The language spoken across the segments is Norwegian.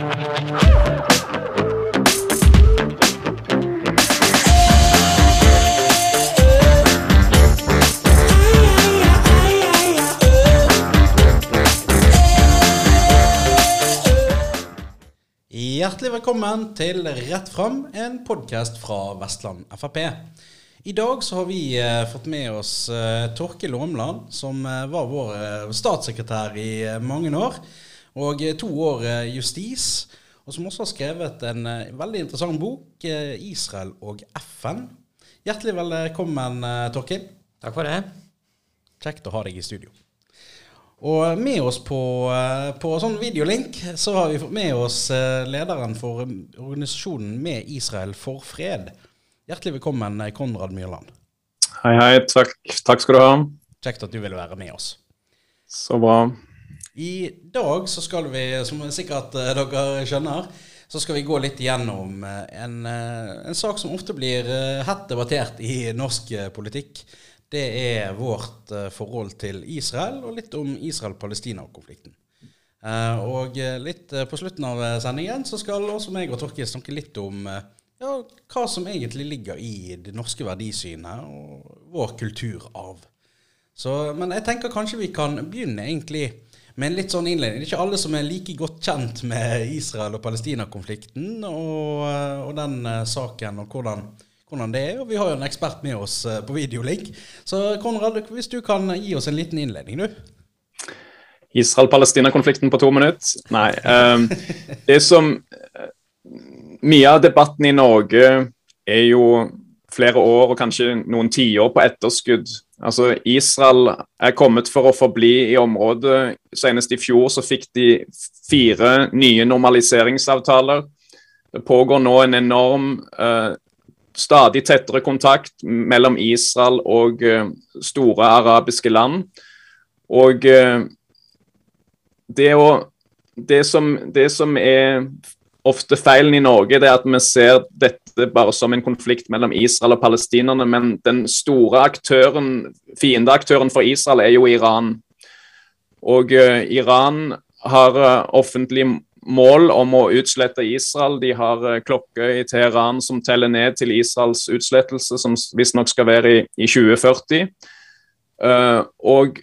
Hjertelig velkommen til Rett fram, en podkast fra Vestland Frp. I dag så har vi eh, fått med oss eh, Torkil Åmland, som eh, var vår eh, statssekretær i eh, mange år. Og eh, to år eh, justis. Og som også har skrevet en eh, veldig interessant bok, 'Israel og FN'. Hjertelig velkommen, Torkil. Takk for det. Kjekt å ha deg i studio. Og med oss på, på sånn videolink så har vi fått med oss lederen for organisasjonen Med Israel for fred. Hjertelig velkommen, Konrad Myrland. Hei, hei. Takk, takk skal du ha. Kjekt at du ville være med oss. Så bra. I dag så skal vi, som sikkert eh, dere skjønner, så skal vi gå litt igjennom eh, en, eh, en sak som ofte blir hett debattert i norsk politikk. Det er vårt forhold til Israel, og litt om Israel-Palestina-konflikten. Og litt på slutten av sendingen så skal også meg og Torkil snakke litt om ja, hva som egentlig ligger i det norske verdisynet og vår kulturarv. Så, men jeg tenker kanskje vi kan begynne egentlig med en litt sånn innledning. Det er ikke alle som er like godt kjent med Israel- og Palestina-konflikten og, eh, og den eh, saken og hvordan, hvordan det er. Og vi har jo en ekspert med oss eh, på videolink. Så Konrad, hvis du kan gi oss en liten innledning, du. Israel-Palestina-konflikten på to minutter? Nei. Um, det som Mye av debatten i Norge er jo flere år og kanskje noen tiår på etterskudd. Altså, Israel er kommet for å forbli i området. Senest i fjor så fikk de fire nye normaliseringsavtaler. Det pågår nå en enorm, eh, stadig tettere kontakt mellom Israel og eh, store arabiske land. Og eh, det, å, det, som, det som er ofte feilen i Norge, det er at vi ser dette bare som en konflikt mellom Israel og palestinerne, men den store aktøren, fiendeaktøren for Israel er jo Iran. Og uh, Iran har uh, offentlig mål om å utslette Israel. De har uh, klokke i Teheran som teller ned til Israels utslettelse, som visstnok skal være i, i 2040. Uh, og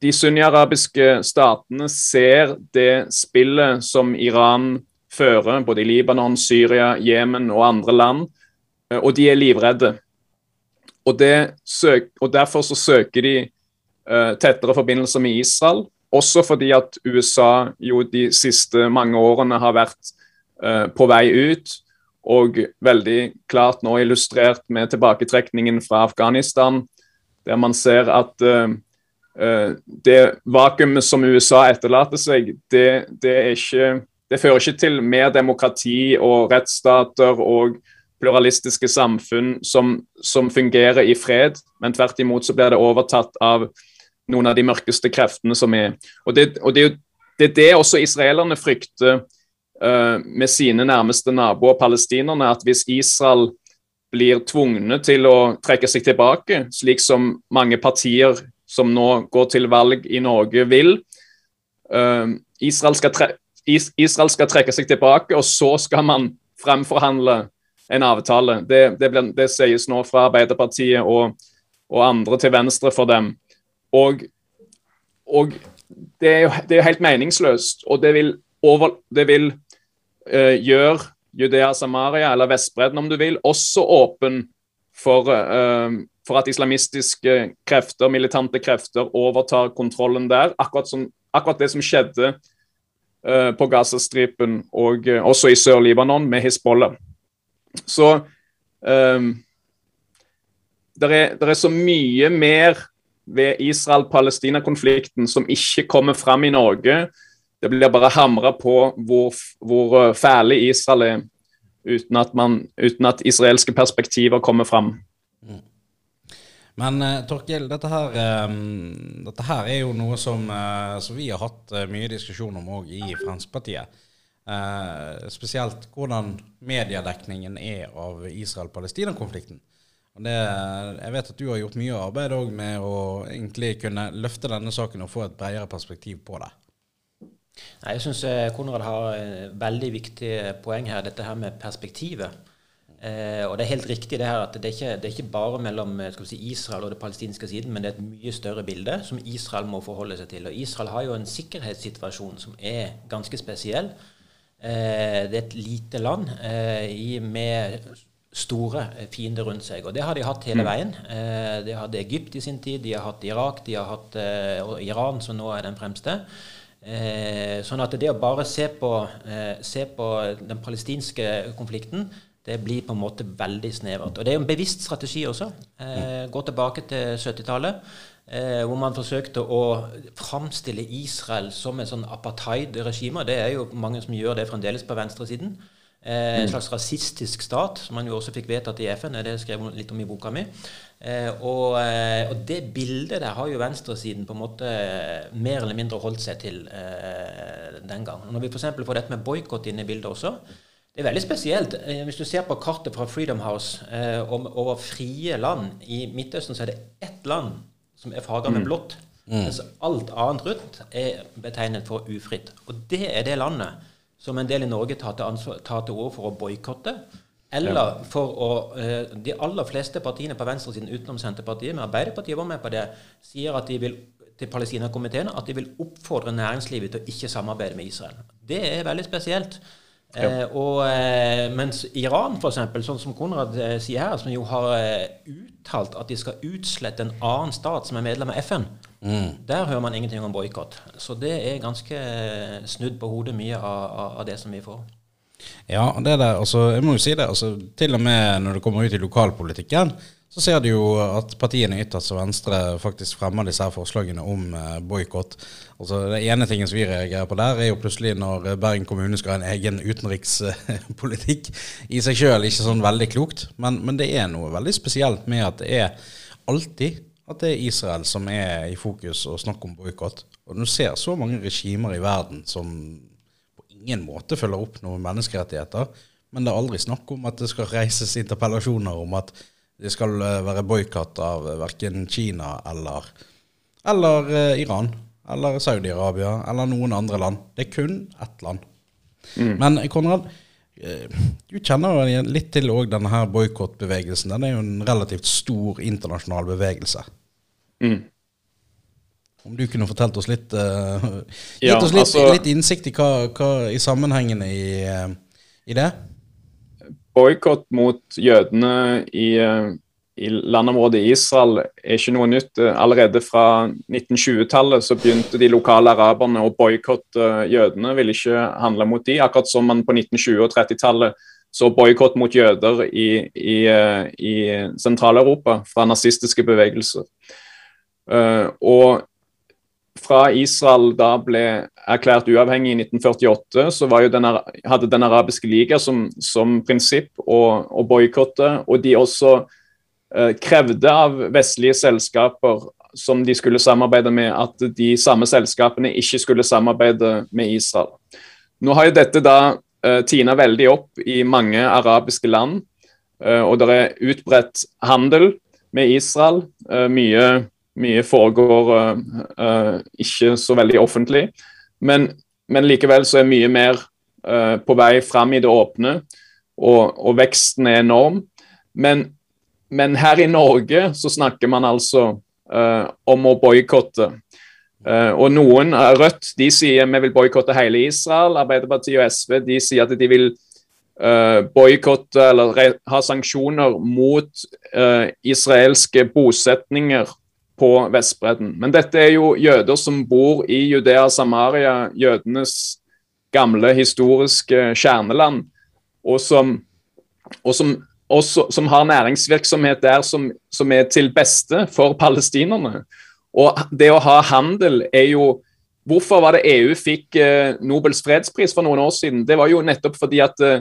de sunni-arabiske statene ser det spillet som Iran fører, både i Libanon, Syria, Jemen og andre land, eh, og de er livredde. Og, søk, og Derfor så søker de uh, tettere forbindelser med Israel, også fordi at USA jo de siste mange årene har vært uh, på vei ut, og veldig klart nå illustrert med tilbaketrekningen fra Afghanistan, der man ser at uh, det vakuumet som USA etterlater seg, det, det, ikke, det, fører ikke til mer demokrati og rettsstater og pluralistiske samfunn som, som, fungerer i fred, men tvert imot så blir det overtatt av noen av de mørkeste kreftene som er. Og Det, og det, det er det også israelerne frykter uh, med sine nærmeste naboer, palestinerne, at hvis Israel blir tvungne til å trekke seg tilbake, slik som mange partier som nå går til valg i Norge, vil. Uh, Israel, skal tre Israel, skal trekke seg tilbake, og så skal man fremforhandle en avtale. Det, det, ble, det sies nå fra Arbeiderpartiet og, og, andre til venstre for dem. Og, og det, er jo, det er helt meningsløst. Og det vil, over, vil uh, gjøre Judea Samaria, eller Vestbredden om du vil, også åpen for uh, for at islamistiske krefter, militante krefter, overtar kontrollen der. Akkurat, som, akkurat det som skjedde på Gazastripen og uh, også i Sør-Libanon med Hizbollah. Så um, det er, er, så mye mer ved Israel-Palestina-konflikten som ikke kommer fram i Norge. Det blir bare hamra på hvor, hvor fæle Israel er, uten at, man, uten at israelske perspektiver kommer fram. Mm. Men uh, Torkil, dette her, um, dette her er jo noe som, uh, som vi har hatt uh, mye diskusjon om òg i Fremskrittspartiet. spesielt hvordan mediedekningen er av Israel-Palestina-konflikten. Jeg vet at du har gjort mye arbeid med å egentlig kunne løfte denne saken og få et bredere perspektiv på det. Nei, Jeg syns Konrad har veldig viktig poeng her, dette her med perspektivet. Eh, og Det er helt riktig det her at det er ikke, det er ikke bare mellom si, Israel og det palestinske siden, men det er et mye større bilde som Israel må forholde seg til. Og Israel har jo en sikkerhetssituasjon som er ganske spesiell. Eh, det er et lite land eh, med store fiender rundt seg. Og det har de hatt hele mm. veien. Eh, de hadde Egypt i sin tid, de har hatt Irak, de har hatt eh, Iran, som nå er den fremste. Eh, sånn at det å bare se på, eh, se på den palestinske konflikten det blir på en måte veldig snevert. Og det er jo en bevisst strategi også. Eh, gå tilbake til 70-tallet, eh, hvor man forsøkte å framstille Israel som et sånn apartheid-regime. Det er jo mange som gjør det fremdeles på venstresiden. Eh, en mm. slags rasistisk stat, som man jo også fikk vedtatt i FN. Det skrev jeg litt om i boka mi. Eh, og, eh, og, det bildet der har jo venstresiden på en måte mer eller mindre holdt seg til eh, den gang. Når vi f.eks. får dette med boikott inn i bildet også, det er veldig spesielt. Eh, hvis du ser på kartet fra Freedom House eh, over frie land i Midtøsten, så er det ett land som er farga med mm. blått. Mm. Mens alt annet rundt er betegnet for ufritt. Og det er det landet som en del i Norge tar til, tar til ord for å boikotte. Eller for å eh, De aller fleste partiene på venstresiden utenom Senterpartiet, men Arbeiderpartiet var med på det, sier at de vil til Palestina-komiteen at de vil oppfordre næringslivet til å ikke samarbeide med Israel. Det er veldig spesielt. Eh, og, eh, mens Iran, f.eks., sånn som Konrad eh, sier her, som jo har eh, uttalt at de skal utslette en annen stat som er medlem av FN, mm. der hører man ingenting om boikott. Så det er ganske snudd på hodet, mye av, av, av, det som vi får. Ja, det der, altså, jeg må jo si det. Altså, til og med når det kommer ut i lokalpolitikken, så ser du jo at partiene ytterst og venstre faktisk fremmer disse her forslagene om eh, boikott. Altså, det ene tingen som vi reagerer på der, er jo plutselig når Bergen kommune skal ha en egen utenrikspolitikk. I seg sjøl ikke sånn veldig klokt, men, men, det er noe veldig spesielt med at det er alltid at det er Israel som er i fokus og snakker om boikott. Og du ser så mange regimer i verden som på ingen måte følger opp noen menneskerettigheter, men det er aldri snakk om at det skal reises interpellasjoner om at det skal eh, være boikott av eh, verken Kina eller, eller eh, Iran eller Saudi-Arabia eller noen andre land. Det er kun ett land. Mm. Men Konrad, du kjenner jo litt til òg denne her boikottbevegelsen. Den er jo en relativt stor internasjonal bevegelse. Mm. Om du kunne fortalt oss litt uh, Gitt ja, oss litt, altså, litt, innsikt i, hva, hva, i sammenhengene i, i det? Boikott mot jødene i, eh, i landområdet Israel er ikke noe nytt. Allerede fra 1920-tallet så begynte de lokale araberne å boikotte jødene, ville ikke handle mot de, akkurat som man på 1920- og 30-tallet så boikott mot jøder i, i, eh, i Sentral-Europa fra nazistiske bevegelser. Uh, og fra Israel da ble erklært uavhengig i 1948, så den, hadde Den arabiske liga som, som prinsipp å, å boikotte. Og de også eh, krevde av vestlige selskaper som de skulle samarbeide med, at de samme selskapene ikke skulle samarbeide med Israel. Nå har jo dette da eh, tina veldig opp i mange arabiske land, eh, og det er utbredt handel med Israel. Eh, mye mye foregår uh, ikke så veldig offentlig. Men, men, likevel så er mye mer uh, på vei fram i det åpne, og, og veksten er enorm. Men, men, her i Norge så snakker man altså uh, om å boikotte. og noen, Rødt de sier vi vil boikotte hele Israel. Arbeiderpartiet og SV de sier at de vil uh, boikotte eller ha sanksjoner mot uh, israelske bosetninger på Vestbredden. Men dette er jo jøder som bor i Judea Samaria, jødenes gamle historiske kjerneland, og som, og som, også, som har næringsvirksomhet der som, som, er til beste for palestinerne. Og det å ha handel er jo Hvorfor var det EU fikk eh, Nobels fredspris for noen år siden? Det var jo nettopp fordi at eh,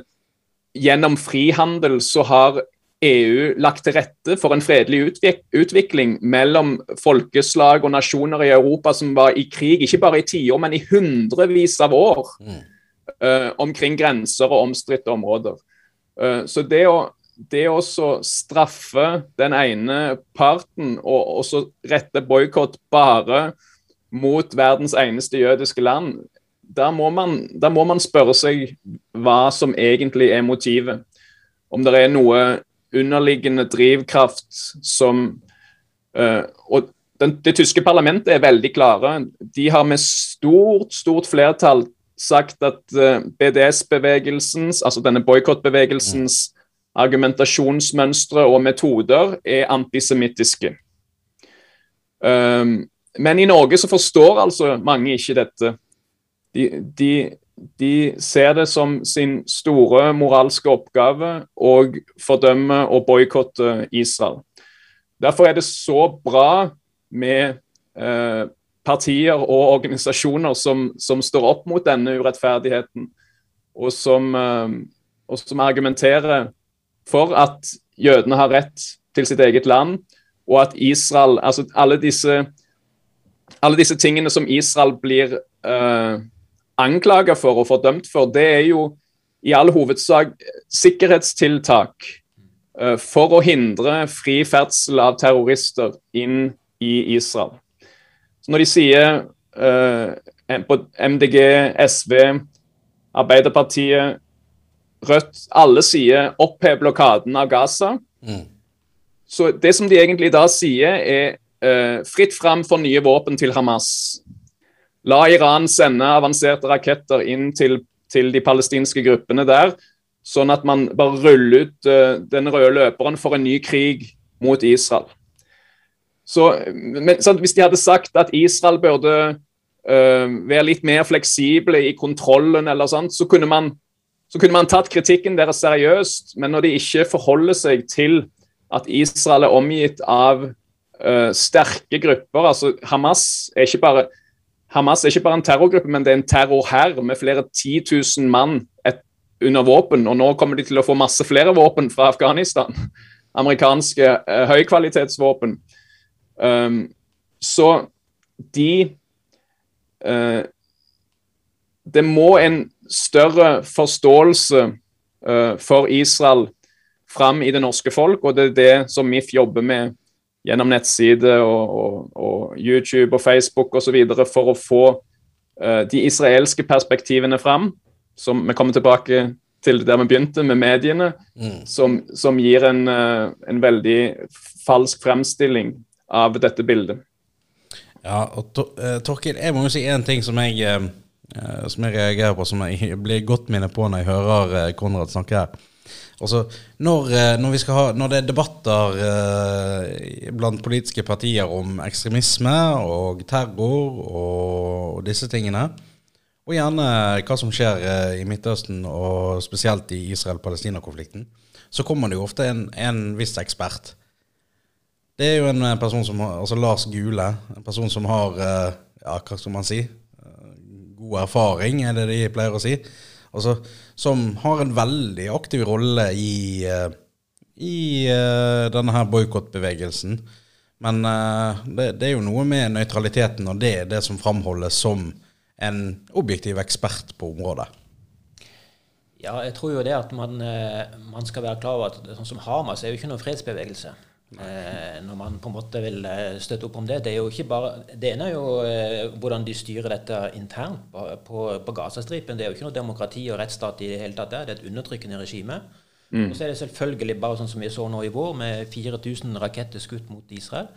gjennom frihandel så har EU lagt til rette for en fredelig utvikling mellom folkeslag og nasjoner i Europa som var i krig, ikke bare i tiår, men i hundrevis av år mm. uh, omkring grenser og omstridte områder. Uh, så det å, det å straffe den ene parten og også rette boikott bare mot verdens eneste jødiske land, da må, man, da må man spørre seg hva som egentlig er motivet. Om det er noe underliggende drivkraft som uh, Og den, det tyske parlamentet er veldig klare. De har med stort, stort flertall sagt at uh, BDS-bevegelsens, altså denne boikottbevegelsens argumentasjonsmønstre og metoder er antisemittiske. Um, men i Norge så forstår altså mange ikke dette. De, de, de, ser det som sin store moralske oppgave å fordømme og boikotte Israel. Derfor er det så bra med eh, partier og organisasjoner som, som, står opp mot denne urettferdigheten, og som, eh, og som argumenterer for at jødene har rett til sitt eget land, og at Israel Altså alle disse alle disse tingene som Israel blir eh, anklaga for og fordømt for, det er jo i all hovedsak sikkerhetstiltak uh, for å hindre fri ferdsel av terrorister inn i Israel. Så når de sier uh, på MDG, SV, Arbeiderpartiet, Rødt Alle sier opphev blokaden av Gaza. Mm. Så det som de egentlig da sier, er Uh, fritt fram for nye våpen til Hamas. La Iran sende avanserte raketter inn til, til de palestinske gruppene der, sånn at man bare ruller ut uh, den røde løperen for en ny krig mot Israel. Så, men, sånn, hvis de hadde sagt at Israel burde uh, være litt mer fleksible i kontrollen, eller sånt, så kunne, man, så kunne man tatt kritikken deres seriøst. Men når de ikke forholder seg til at Israel er omgitt av uh, sterke grupper. altså Hamas er ikke bare Hamas er ikke bare en terrorgruppe, men det er en terrorhær med flere 10 000 mann et, under våpen. Og nå kommer de til å få masse flere våpen fra Afghanistan. Amerikanske eh, høykvalitetsvåpen. Um, så de uh, Det må en større forståelse uh, for Israel fram i det norske folk, og det er det som MIF jobber med gjennom nettside og, og, og YouTube og Facebook osv. for å få uh, de israelske perspektivene fram. Som vi kommer tilbake til der vi begynte, med mediene. Mm. Som, som, gir en, uh, en, veldig falsk fremstilling av dette bildet. Ja, og to, uh, Torkil, jeg må jo si én ting som jeg, som jeg reagerer på, som jeg blir godt minnet på når jeg hører Konrad snakke her. Altså, når, eh, når, ha, når, det er debatter eh, blant politiske partier om ekstremisme og terror og, og disse tingene, og gjerne hva som skjer eh, i Midtøsten, og spesielt i Israel-Palestina-konflikten, så kommer det jo ofte en, en, viss ekspert. Det er jo en person som har, altså Lars Gule, en person som har eh, ja, hva skal man si, eh, god erfaring, er det de pleier å si. Altså som har en veldig aktiv rolle i, eh, i uh, denne her boikottbevegelsen. Men uh, det, det, er jo noe med nøytraliteten, og det er det som framholdes som en objektiv ekspert på området. Ja, jeg tror jo det at man, man skal være klar over at sånn som Hamas er jo ikke noen fredsbevegelse. Eh, når man på en måte vil eh, støtte opp om det. Det er jo ikke bare, det ene er jo eh, hvordan de styrer dette internt på, på, på Gazastripen. Det er jo ikke noe demokrati og rettsstat i det hele tatt der. Det er et undertrykkende regime. Mm. Og så er det selvfølgelig bare sånn som vi så nå i vår, med 4000 raketter skutt mot Israel.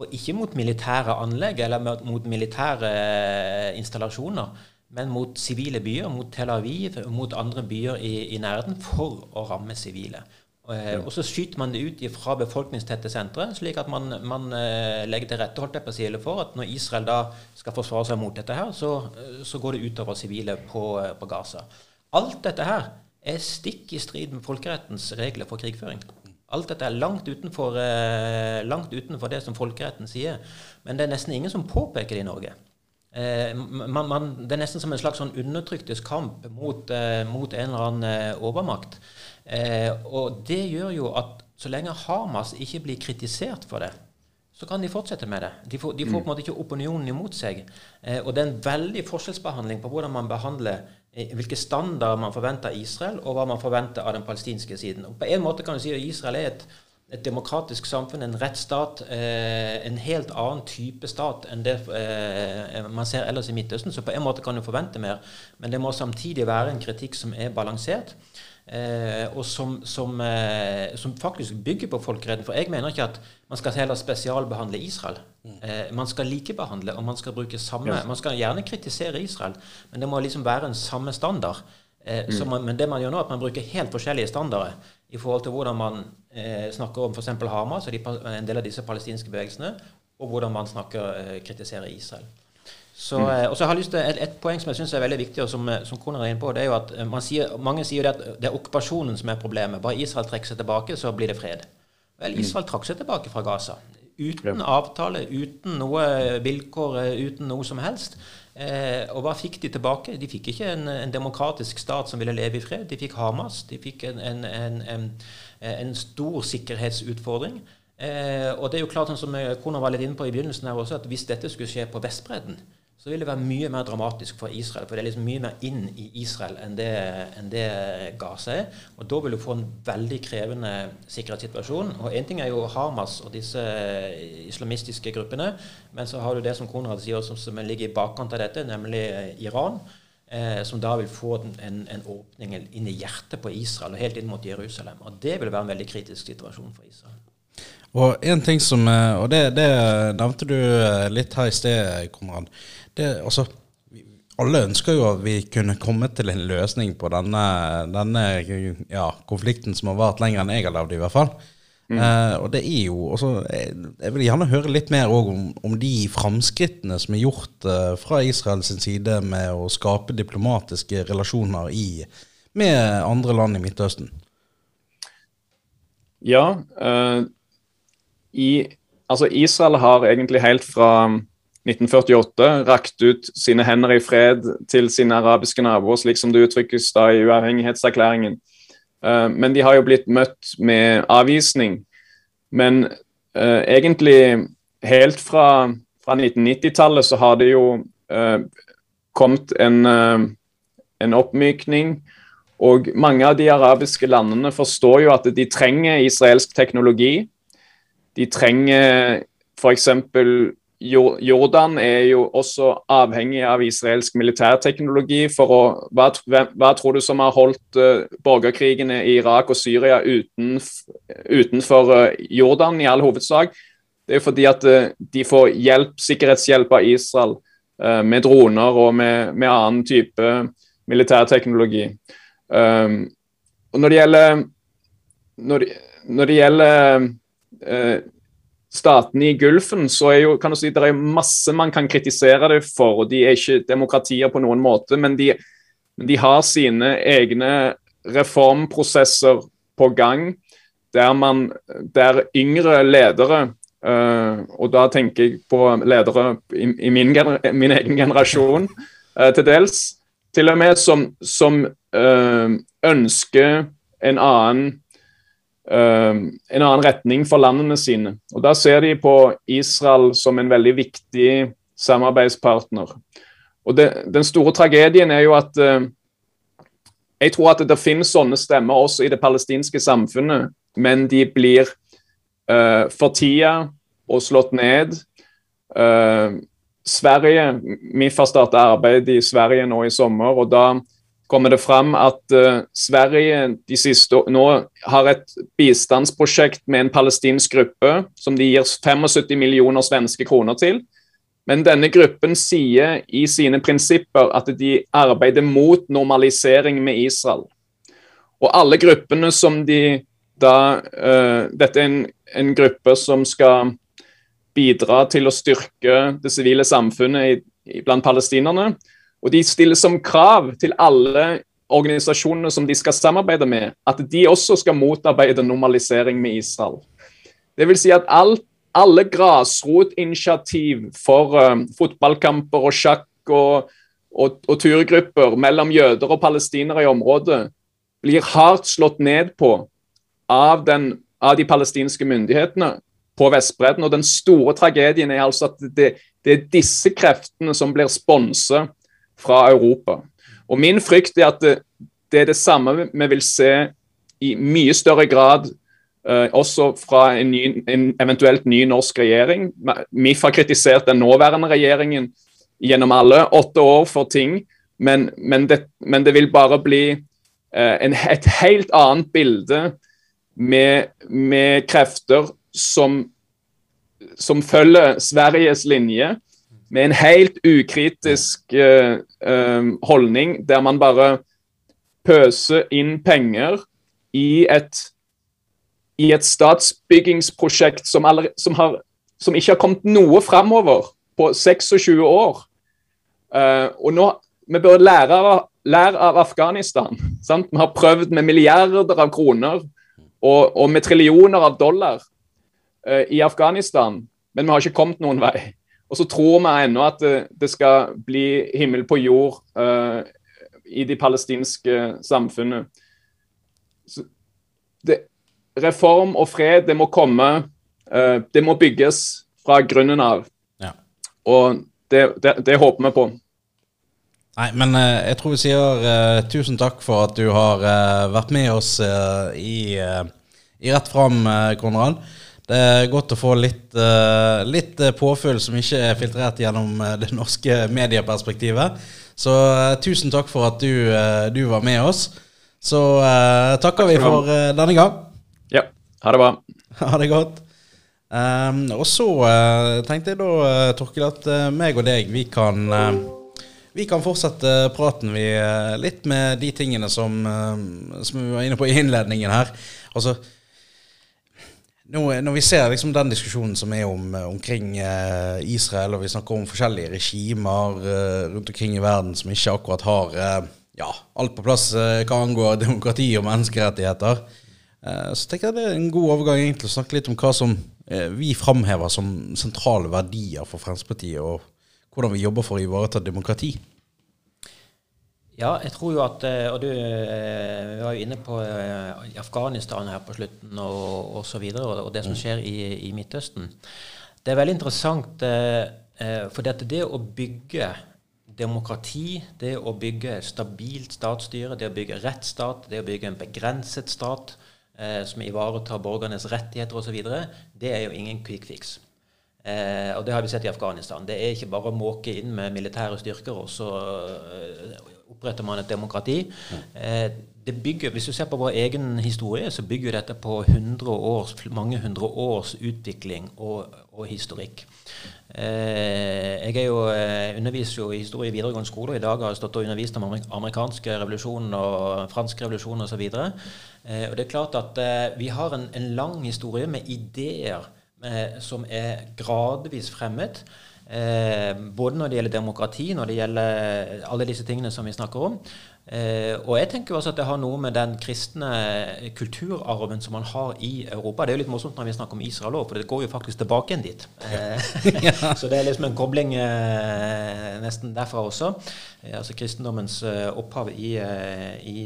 Og ikke mot militære anlegg eller mot militære eh, installasjoner, men mot sivile byer, mot Tel Aviv, mot andre byer i, i nærheten, for å ramme sivile. Eh, og så skyter man det ut fra befolkningstette sentre, slik at man, man eh, legger til rette holdt jeg på å si, for at når Israel da skal forsvare seg mot dette, her, så, eh, så går det utover sivile på, på, Gaza. Alt dette her er stikk i strid med folkerettens regler for krigføring. Alt dette er langt utenfor, langt utenfor det som folkeretten sier. Men det er nesten ingen som påpeker det i Norge. Eh, man, man, det er nesten som en slags sånn undertryktes kamp mot, eh, mot en eller annen eh, overmakt. Eh, og det gjør jo at så lenge Hamas ikke blir kritisert for det, så kan de fortsette med det. De får, de får på en måte ikke opinionen imot seg. Eh, og det er en veldig forskjellsbehandling på hvordan man behandler eh, hvilke standarder man forventer av Israel, og hva man forventer av den palestinske siden. Og på en måte kan du si at Israel er et et demokratisk samfunn, en rettsstat, eh, en helt annen type stat enn det eh, man ser ellers i Midtøsten. Så på en måte kan du forvente mer, men det må samtidig være en kritikk som er balansert. Eh, og som, som, eh, som, faktisk bygger på folkeretten. For jeg mener ikke at man skal heller spesialbehandle Israel. Eh, man skal likebehandle, og man skal bruke samme Man skal gjerne kritisere Israel, men det må liksom være en samme standard. Eh, mm. man, men det man gjør nå, er at man bruker helt forskjellige standarder i forhold til hvordan man eh, snakker om f.eks. Hamas og de, en del av disse palestinske bevegelsene, og hvordan man snakker, eh, kritiserer Israel. Så, mm. Eh, og så har jeg lyst til et, et poeng som jeg syns er veldig viktig, og som, eh, som Koner er inne på, det er jo at sier, mange sier det at det er okkupasjonen som er problemet. Bare Israel trekker seg tilbake, så blir det fred. Vel, mm. Israel trakk seg tilbake fra Gaza. Uten avtale, uten noe vilkår, uten noe som helst. Eh, og hva fikk de tilbake? De fikk ikke en, en, demokratisk stat som ville leve i fred. De fikk Hamas. De fikk en, en, en stor sikkerhetsutfordring. Eh, og det er jo klart, sånn som Kona var litt inne på i begynnelsen her også, at hvis dette skulle skje på Vestbredden, så vil det være mye mer dramatisk for Israel. For det er liksom mye mer inn i Israel enn det, enn det Gaza er. Og da vil du få en veldig krevende sikkerhetssituasjon. Og én ting er jo Hamas og disse islamistiske gruppene, men så har du det som Konrad sier, som, som ligger i bakkant av dette, nemlig Iran. Eh, som da vil få en, en, åpning inn i hjertet på Israel og helt inn mot Jerusalem. Og det vil være en veldig kritisk situasjon for Israel. Og en ting som, eh, og det, det nevnte du eh, litt her i sted, Konrad det, altså, alle ønsker jo at vi kunne komme til en løsning på denne, denne ja, konflikten som har vart lenger enn jeg har levd, i hvert fall. Mm. Eh, og det er jo også, jeg, jeg, vil gjerne høre litt mer om, om, de framskrittene som er gjort eh, fra Israels side med å skape diplomatiske relasjoner i, med andre land i Midtøsten. Ja. Eh, i, altså Israel har egentlig helt fra 1948 rakt ut sine hender i fred til sine arabiske naboer, slik som det uttrykkes da i uavhengighetserklæringen. Uh, men de har jo blitt møtt med avvisning. Men uh, egentlig helt fra, fra 1990-tallet så har det jo uh, kommet en, en oppmykning. Og mange av de arabiske landene forstår jo at de trenger israelsk teknologi. De trenger f.eks. Jordan er jo også avhengig av israelsk militærteknologi. for å, hva, hva, tror du som har holdt uh, borgerkrigene i Irak og Syria uten, utenfor uh, Jordan, i all hovedsak? Det er fordi at uh, de får hjelp, sikkerhetshjelp av Israel med droner og med, med annen type militærteknologi. Um, og når det gjelder når når det gjelder statene i Gulfen, så er jo, kan du si, det er masse man kan kritisere det for. og De er ikke demokratier på noen måte, men de, de har sine egne reformprosesser på gang, der, man, der yngre ledere uh, Og da tenker jeg på ledere i, i min, min, egen generasjon uh, til dels, til og med som, som uh, ønsker en annen en annen retning for landene sine. Og Da ser de på Israel som en veldig viktig samarbeidspartner. Og det, Den store tragedien er jo at uh, jeg tror at det finnes sånne stemmer også i det palestinske samfunnet, men de blir uh, fortia og slått ned. Uh, Sverige, Vi får starte arbeid i Sverige nå i sommer, og da kommer det fram at uh, Sverige de siste nå har et bistandsprosjekt med en palestinsk gruppe som de gir 75 millioner svenske kroner til. Men denne gruppen sier i sine prinsipper at de arbeider mot normalisering med Israel. Og alle gruppene som de da uh, Dette er en, en, gruppe som skal bidra til å styrke det sivile samfunnet i, i, blant palestinerne. Og de stiller som krav til alle organisasjonene som de skal samarbeide med, at de også skal motarbeide normalisering med Israel. Det vil si at alt, alle grasrotinitiativ for uh, fotballkamper og sjakk og, og, og turgrupper mellom jøder og palestinere i området blir hardt slått ned på av, den, av de palestinske myndighetene på Vestbredden. Og den store tragedien er altså at det, det er disse kreftene som blir sponset fra Europa. Og Min frykt er at det, det er det samme vi vil se i mye større grad uh, også fra en, ny, en, eventuelt ny norsk regjering. MIF har kritisert den nåværende regjeringen gjennom alle åtte år for ting, men, men, det, men det, vil bare bli uh, en, et helt annet bilde med, med krefter som, som følger Sveriges linje med en helt ukritisk uh, uh, holdning, der man bare pøser inn penger i et, i et statsbyggingsprosjekt som, aller, som, har, som, ikke har kommet noe framover på 26 år. Uh, og nå, Vi bør lære av, lære av Afghanistan. Sant? Vi har prøvd med milliarder av kroner og, og med trillioner av dollar i Afghanistan, men vi har ikke kommet noen vei. Og så tror vi ennå at det, det, skal bli himmel på jord uh, i de palestinske samfunnet. Det, reform og fred, det må komme. Uh, det må bygges fra grunnen av. Ja. Og det, det, det, håper vi på. Nei, men uh, jeg tror vi sier tusen takk for at du har vært med oss i, i Rett fram, Konrad. Det er godt å få litt, uh, litt påfyll som ikke er filtrert gjennom uh, det norske medieperspektivet. Så uh, tusen takk for at du, du, var med oss. Så takker vi for denne gang. Ja. Ha det bra. Ha det godt. Um, og så tenkte jeg da, Torkil, at meg og deg, vi kan vi kan fortsette praten vi litt med de tingene som, som vi var inne på i innledningen her. Altså nå, når vi ser liksom den diskusjonen som er om, omkring eh, Israel, og vi snakker om forskjellige regimer eh, rundt omkring i verden som ikke akkurat har eh, ja, alt på plass eh, hva angår demokrati og menneskerettigheter, eh, så tenker jeg det er en god overgang egentlig å snakke litt om hva som eh, vi framhever som sentrale verdier for Fremskrittspartiet, og hvordan vi jobber for å ivareta demokrati. Ja, jeg tror jo at eh, Og du vi var jo inne på eh, Afghanistan her på slutten og osv. Og, og, og det som mm. skjer i, i, Midtøsten. Det er veldig interessant, for dette det å bygge demokrati, det å bygge stabilt statsstyre, det å bygge rettsstat, det å bygge en begrenset stat eh, som ivaretar borgernes rettigheter osv., det er jo ingen quick fix. Eh, og det har vi sett i Afghanistan. Det er ikke bare å måke inn med militære styrker og så eh, oppretter man et demokrati. Eh, det bygger, Hvis du ser på vår egen historie, så bygger dette på 100 års, mange hundre års utvikling og, og historikk. Eh, jeg jo, eh, underviser jo i historie i videregående skole, og i dag har jeg stått og undervist om amerikanske revolusjonen og fransk revolusjon osv. Eh, og det er klart at vi har en, en lang historie med ideer som er gradvis fremmet. Eh, både når det gjelder demokrati, når det gjelder alle disse tingene som vi snakker om. Eh, og jeg tenker også at det har noe med den kristne kulturarven som man har i Europa. Det er jo litt morsomt når vi snakker om Israel òg, for det går jo faktisk tilbake igjen dit. Eh, så det er liksom en kobling eh, nesten derfra også. Eh, altså kristendommens eh, opphav i, i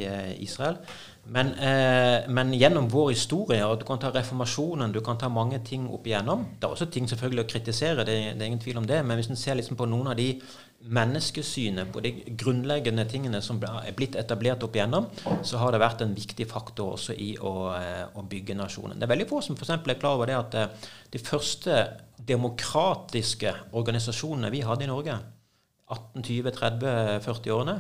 Israel. Men, eh, men, gjennom vår historie, og du kan ta reformasjonen, du kan ta mange ting opp igjennom Det er også ting selvfølgelig å kritisere, det, det er ingen tvil om det. Men hvis en ser liksom på noen av de menneskesynet, på de grunnleggende tingene som er blitt etablert opp igjennom, så har det vært en viktig faktor også i å, eh, å bygge nasjonen. Det er veldig få som f.eks. er klar over det at eh, de første demokratiske organisasjonene vi hadde i Norge, 1820-30-40-årene,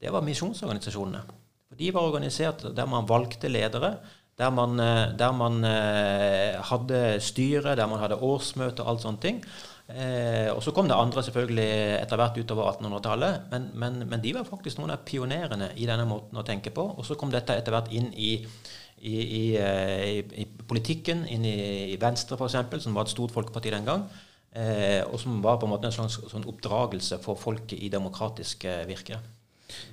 det var misjonsorganisasjonene. De var organisert der man valgte ledere, der man, eh, der man eh, hadde styre, der man hadde årsmøte og alt sånne ting. Eh, og så kom det andre selvfølgelig etter hvert utover 1800-tallet, men, men, men, de var faktisk noen av pionerene i denne måten å tenke på. Og så kom dette etter hvert inn i, i, i, eh, i politikken, inn i, Venstre f.eks., som var et stort folkeparti den gang. Eh, og som var på en måte en slags sånn oppdragelse for folket i demokratisk virke.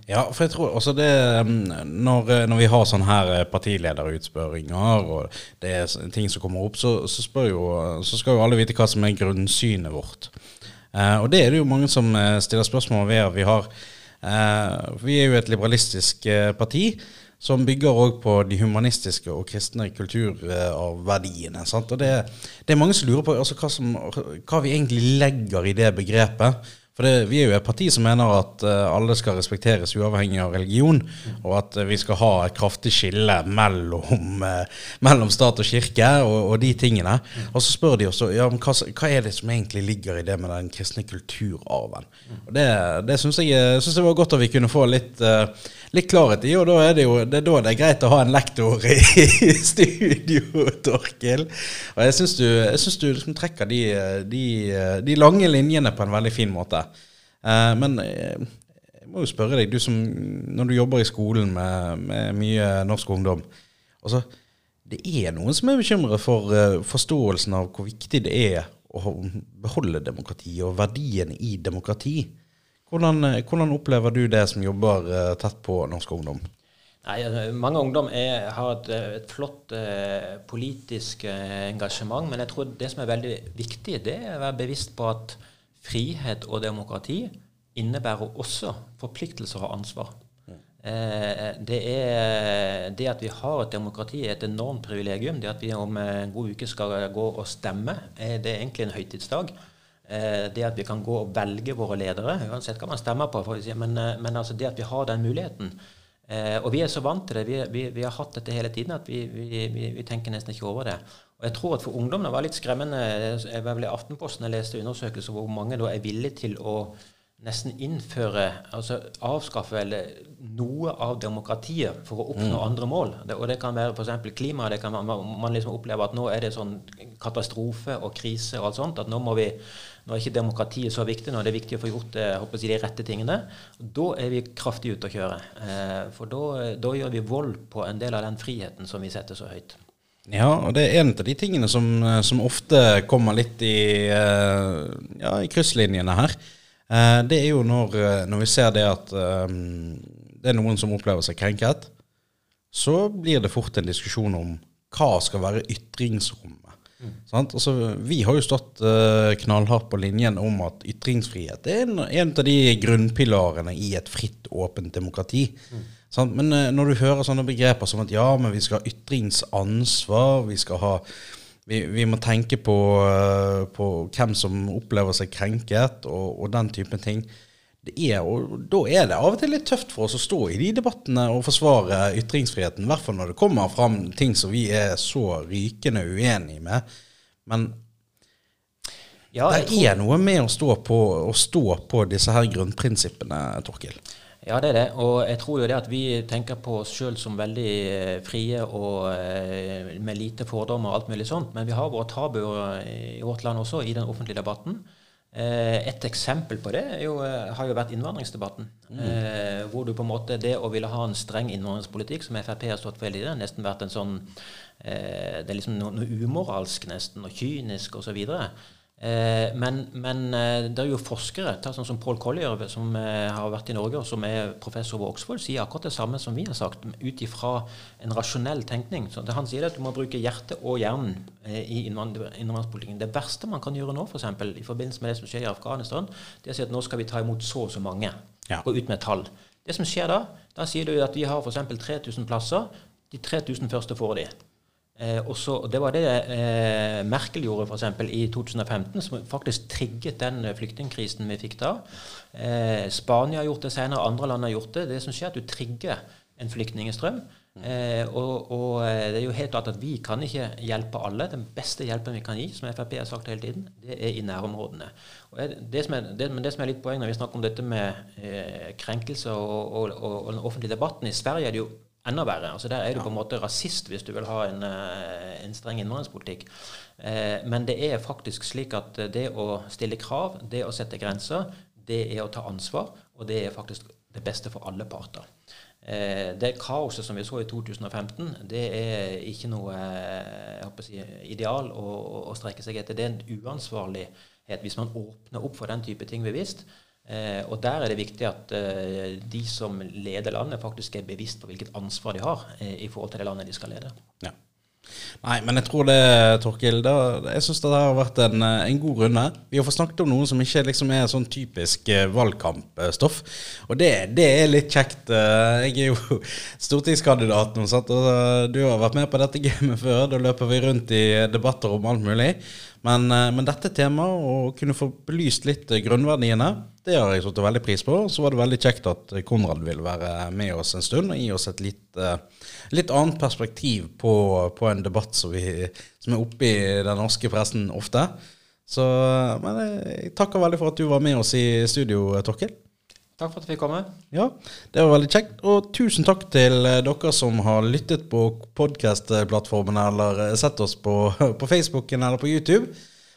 Ja, for jeg tror også det um, Når, eh, når vi har sånne her eh, partilederutspørringer, og det er ting som kommer opp, så, så, jo, så skal jo alle vite hva som er grunnsynet vårt. Eh, og det er det jo mange som eh, stiller spørsmål ved vi har. Eh, vi er jo et liberalistisk parti som bygger òg på de humanistiske og kristne kulturverdiene. Sant? Og det, det, er mange som lurer på altså, hva, som, hva vi egentlig legger i det begrepet. For det, vi er jo et parti som mener at uh, alle skal respekteres uavhengig av religion, og at uh, vi skal ha et kraftig skille mellom, uh, mellom stat og kirke og, og, de tingene. Og så spør de også ja, hva, hva, er det som egentlig ligger i det med den kristne kulturarven. Og Det, det syns jeg, synes jeg var godt at vi kunne få litt, litt klarhet i, og da er det jo det er da det er greit å ha en lektor i, studio, Torkil. Og jeg syns du, jeg synes du liksom trekker de, de, de lange linjene på en veldig fin måte. Uh, men eh, jeg må jo spørre deg, du som når du jobber i skolen med, med mye norsk ungdom altså, Det er noen som er bekymret for uh, forståelsen av hvor viktig det er å beholde demokrati og verdiene i demokrati. Hvordan, hvordan opplever du det som jobber uh, tett på norsk ungdom? Nei, altså, Mange ungdom er, har et, et flott eh, politisk eh, engasjement, men jeg tror det som er veldig viktig, det er å være bevisst på at frihet og demokrati innebærer også forpliktelser og ansvar. Eh, det, er, det at vi har et demokrati, er et enormt privilegium. Det at vi om en god uke skal gå og stemme, er det egentlig en høytidsdag. Eh, det at vi kan gå og velge våre ledere, uansett hva man stemmer på, men, eh, men altså det at vi har den muligheten. og vi er så vant til det, vi, vi, vi har hatt dette hele tiden, at vi, vi, tenker nesten ikke over det. Og jeg tror at For ungdom det var litt skremmende jeg var vel i Aftenposten jeg leste undersøkelser hvor mange da er villige til å nesten innføre, altså avskaffe eller noe av demokratiet for å oppnå mm. andre mål. Det, og det kan være f.eks. klima. det kan man, man liksom opplever at nå er det sånn katastrofe og krise og alt sånt. At nå må vi nå er ikke demokratiet så viktig, nå er det viktig å få gjort jeg, de rette tingene. Da er vi kraftig ute å kjøre. Eh, for da gjør vi vold på en del av den friheten som vi setter så høyt. Ja, og det er en av de tingene som, eh, som ofte kommer litt i, eh, ja, i krysslinjene her. Eh, det er jo når, når, vi ser det at det er noen som opplever seg krenket, så blir det fort en diskusjon om hva skal være ytringsrommet. Mm. Altså, vi har jo stått knallhardt på linjen om at ytringsfrihet er en, en av de grunnpilarene i et fritt, åpent demokrati. Mm. Men uh, når du hører sånne begreper som at ja, men vi skal ha ytringsansvar, vi skal ha vi, vi må tenke på, uh, på, hvem som opplever seg krenket, og, og den typen ting. Det er, og Da er det av og til litt tøft for oss å stå i de debattene og forsvare ytringsfriheten. I hvert fall når det kommer fram ting som vi er så rykende uenige med. Men ja, det er noe med å stå, på, å stå på disse her grunnprinsippene, Torkil. Ja, det er det. Og jeg tror jo det at vi tenker på oss sjøl som veldig eh, frie og eh, med lite fordommer og alt mulig sånt. Men vi har våre tabuer i vårt land også, i den offentlige debatten. Eh, et eksempel på det jo, har jo vært innvandringsdebatten. Mm. hvor du på en måte Det å ville ha en streng innvandringspolitikk, som Frp har stått for hele tiden, nesten vært en sånn Det er liksom noe, noe umoralsk nesten, og kynisk osv. Og, så Eh, men, men, eh, det er jo forskere, sånn som Paul Collier, som eh, har vært i Norge, og som er professor ved Oxford, sier akkurat det samme som vi har sagt, ut ifra en rasjonell tenkning. Så han sier at du må bruke hjertet og hjernen i innvandringspolitikken. Det verste man kan gjøre nå, f.eks. For i forbindelse med det som skjer i Afghanistan, det er å si at nå skal vi ta imot så og så mange. Ja. Gå ut med tall. Det som skjer da, da sier du at vi har f.eks. 3000 plasser. De 3000 første får de. Eh, også, det var det eh, Merkel gjorde for eksempel, i 2015, som faktisk trigget den flyktningkrisen vi fikk da. Eh, Spania har gjort det senere, andre land har gjort det. Det som skjer, er at du trigger en flyktningstrøm. Eh, og, og, eh, det er jo helt klart at vi kan ikke hjelpe alle. Den beste hjelpen vi kan gi, som Frp har sagt hele tiden, det er i nærområdene. Det som, er, det, men det som er litt poeng når vi snakker om dette med eh, krenkelser og, og, og, den offentlige debatten I Sverige er det jo enda verre. Altså Der er du på en måte rasist hvis du vil ha en, eh, en streng innvandringspolitikk. Eh, men det er faktisk slik at det å stille krav, det å sette grenser, det er å ta ansvar, og det er faktisk det beste for alle parter. Eh, det kaoset som vi så i 2015, det er ikke noe si, ideal å, å, strekke seg etter. Det er en uansvarlighet hvis man åpner opp for den type ting bevisst. Eh, og Der er det viktig at eh, de som leder landet, faktisk er bevisst på hvilket ansvar de har eh, i forhold til det landet de skal lede. Ja. Nei, men jeg tror det, Torkil, da, jeg syns det har vært en, en, god runde. Vi har fått snakket om noe som ikke liksom er sånn typisk valgkampstoff. Og det, det, er litt kjekt. Jeg er jo stortingskandidat nå, og du har vært med på dette gamet før. Da løper vi rundt i debatter om alt mulig. Men, eh, men dette temaet, å kunne få belyst litt eh, grunnverdiene, det har jeg satt veldig pris på. Så var det veldig kjekt at Konrad ville være med oss en stund og gi oss et litt, eh, litt annet perspektiv på, på en debatt som, vi, som er oppe i den norske pressen ofte. Så men jeg takker veldig for at du var med oss i studio, Torkil. Takk for at du fikk komme. Ja, det var veldig kjekt. Og tusen takk til dere som har lyttet på podkast-plattformen eller sett oss på, på Facebooken eller på YouTube.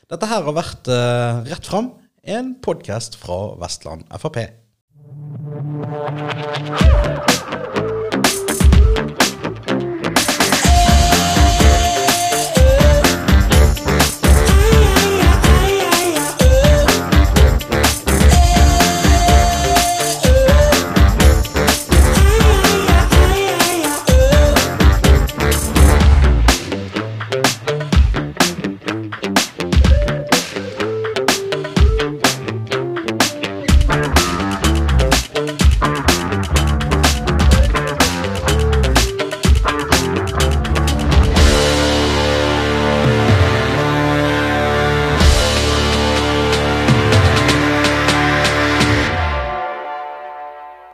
Dette her har vært uh, Rett fram, en podkast fra Vestland Frp.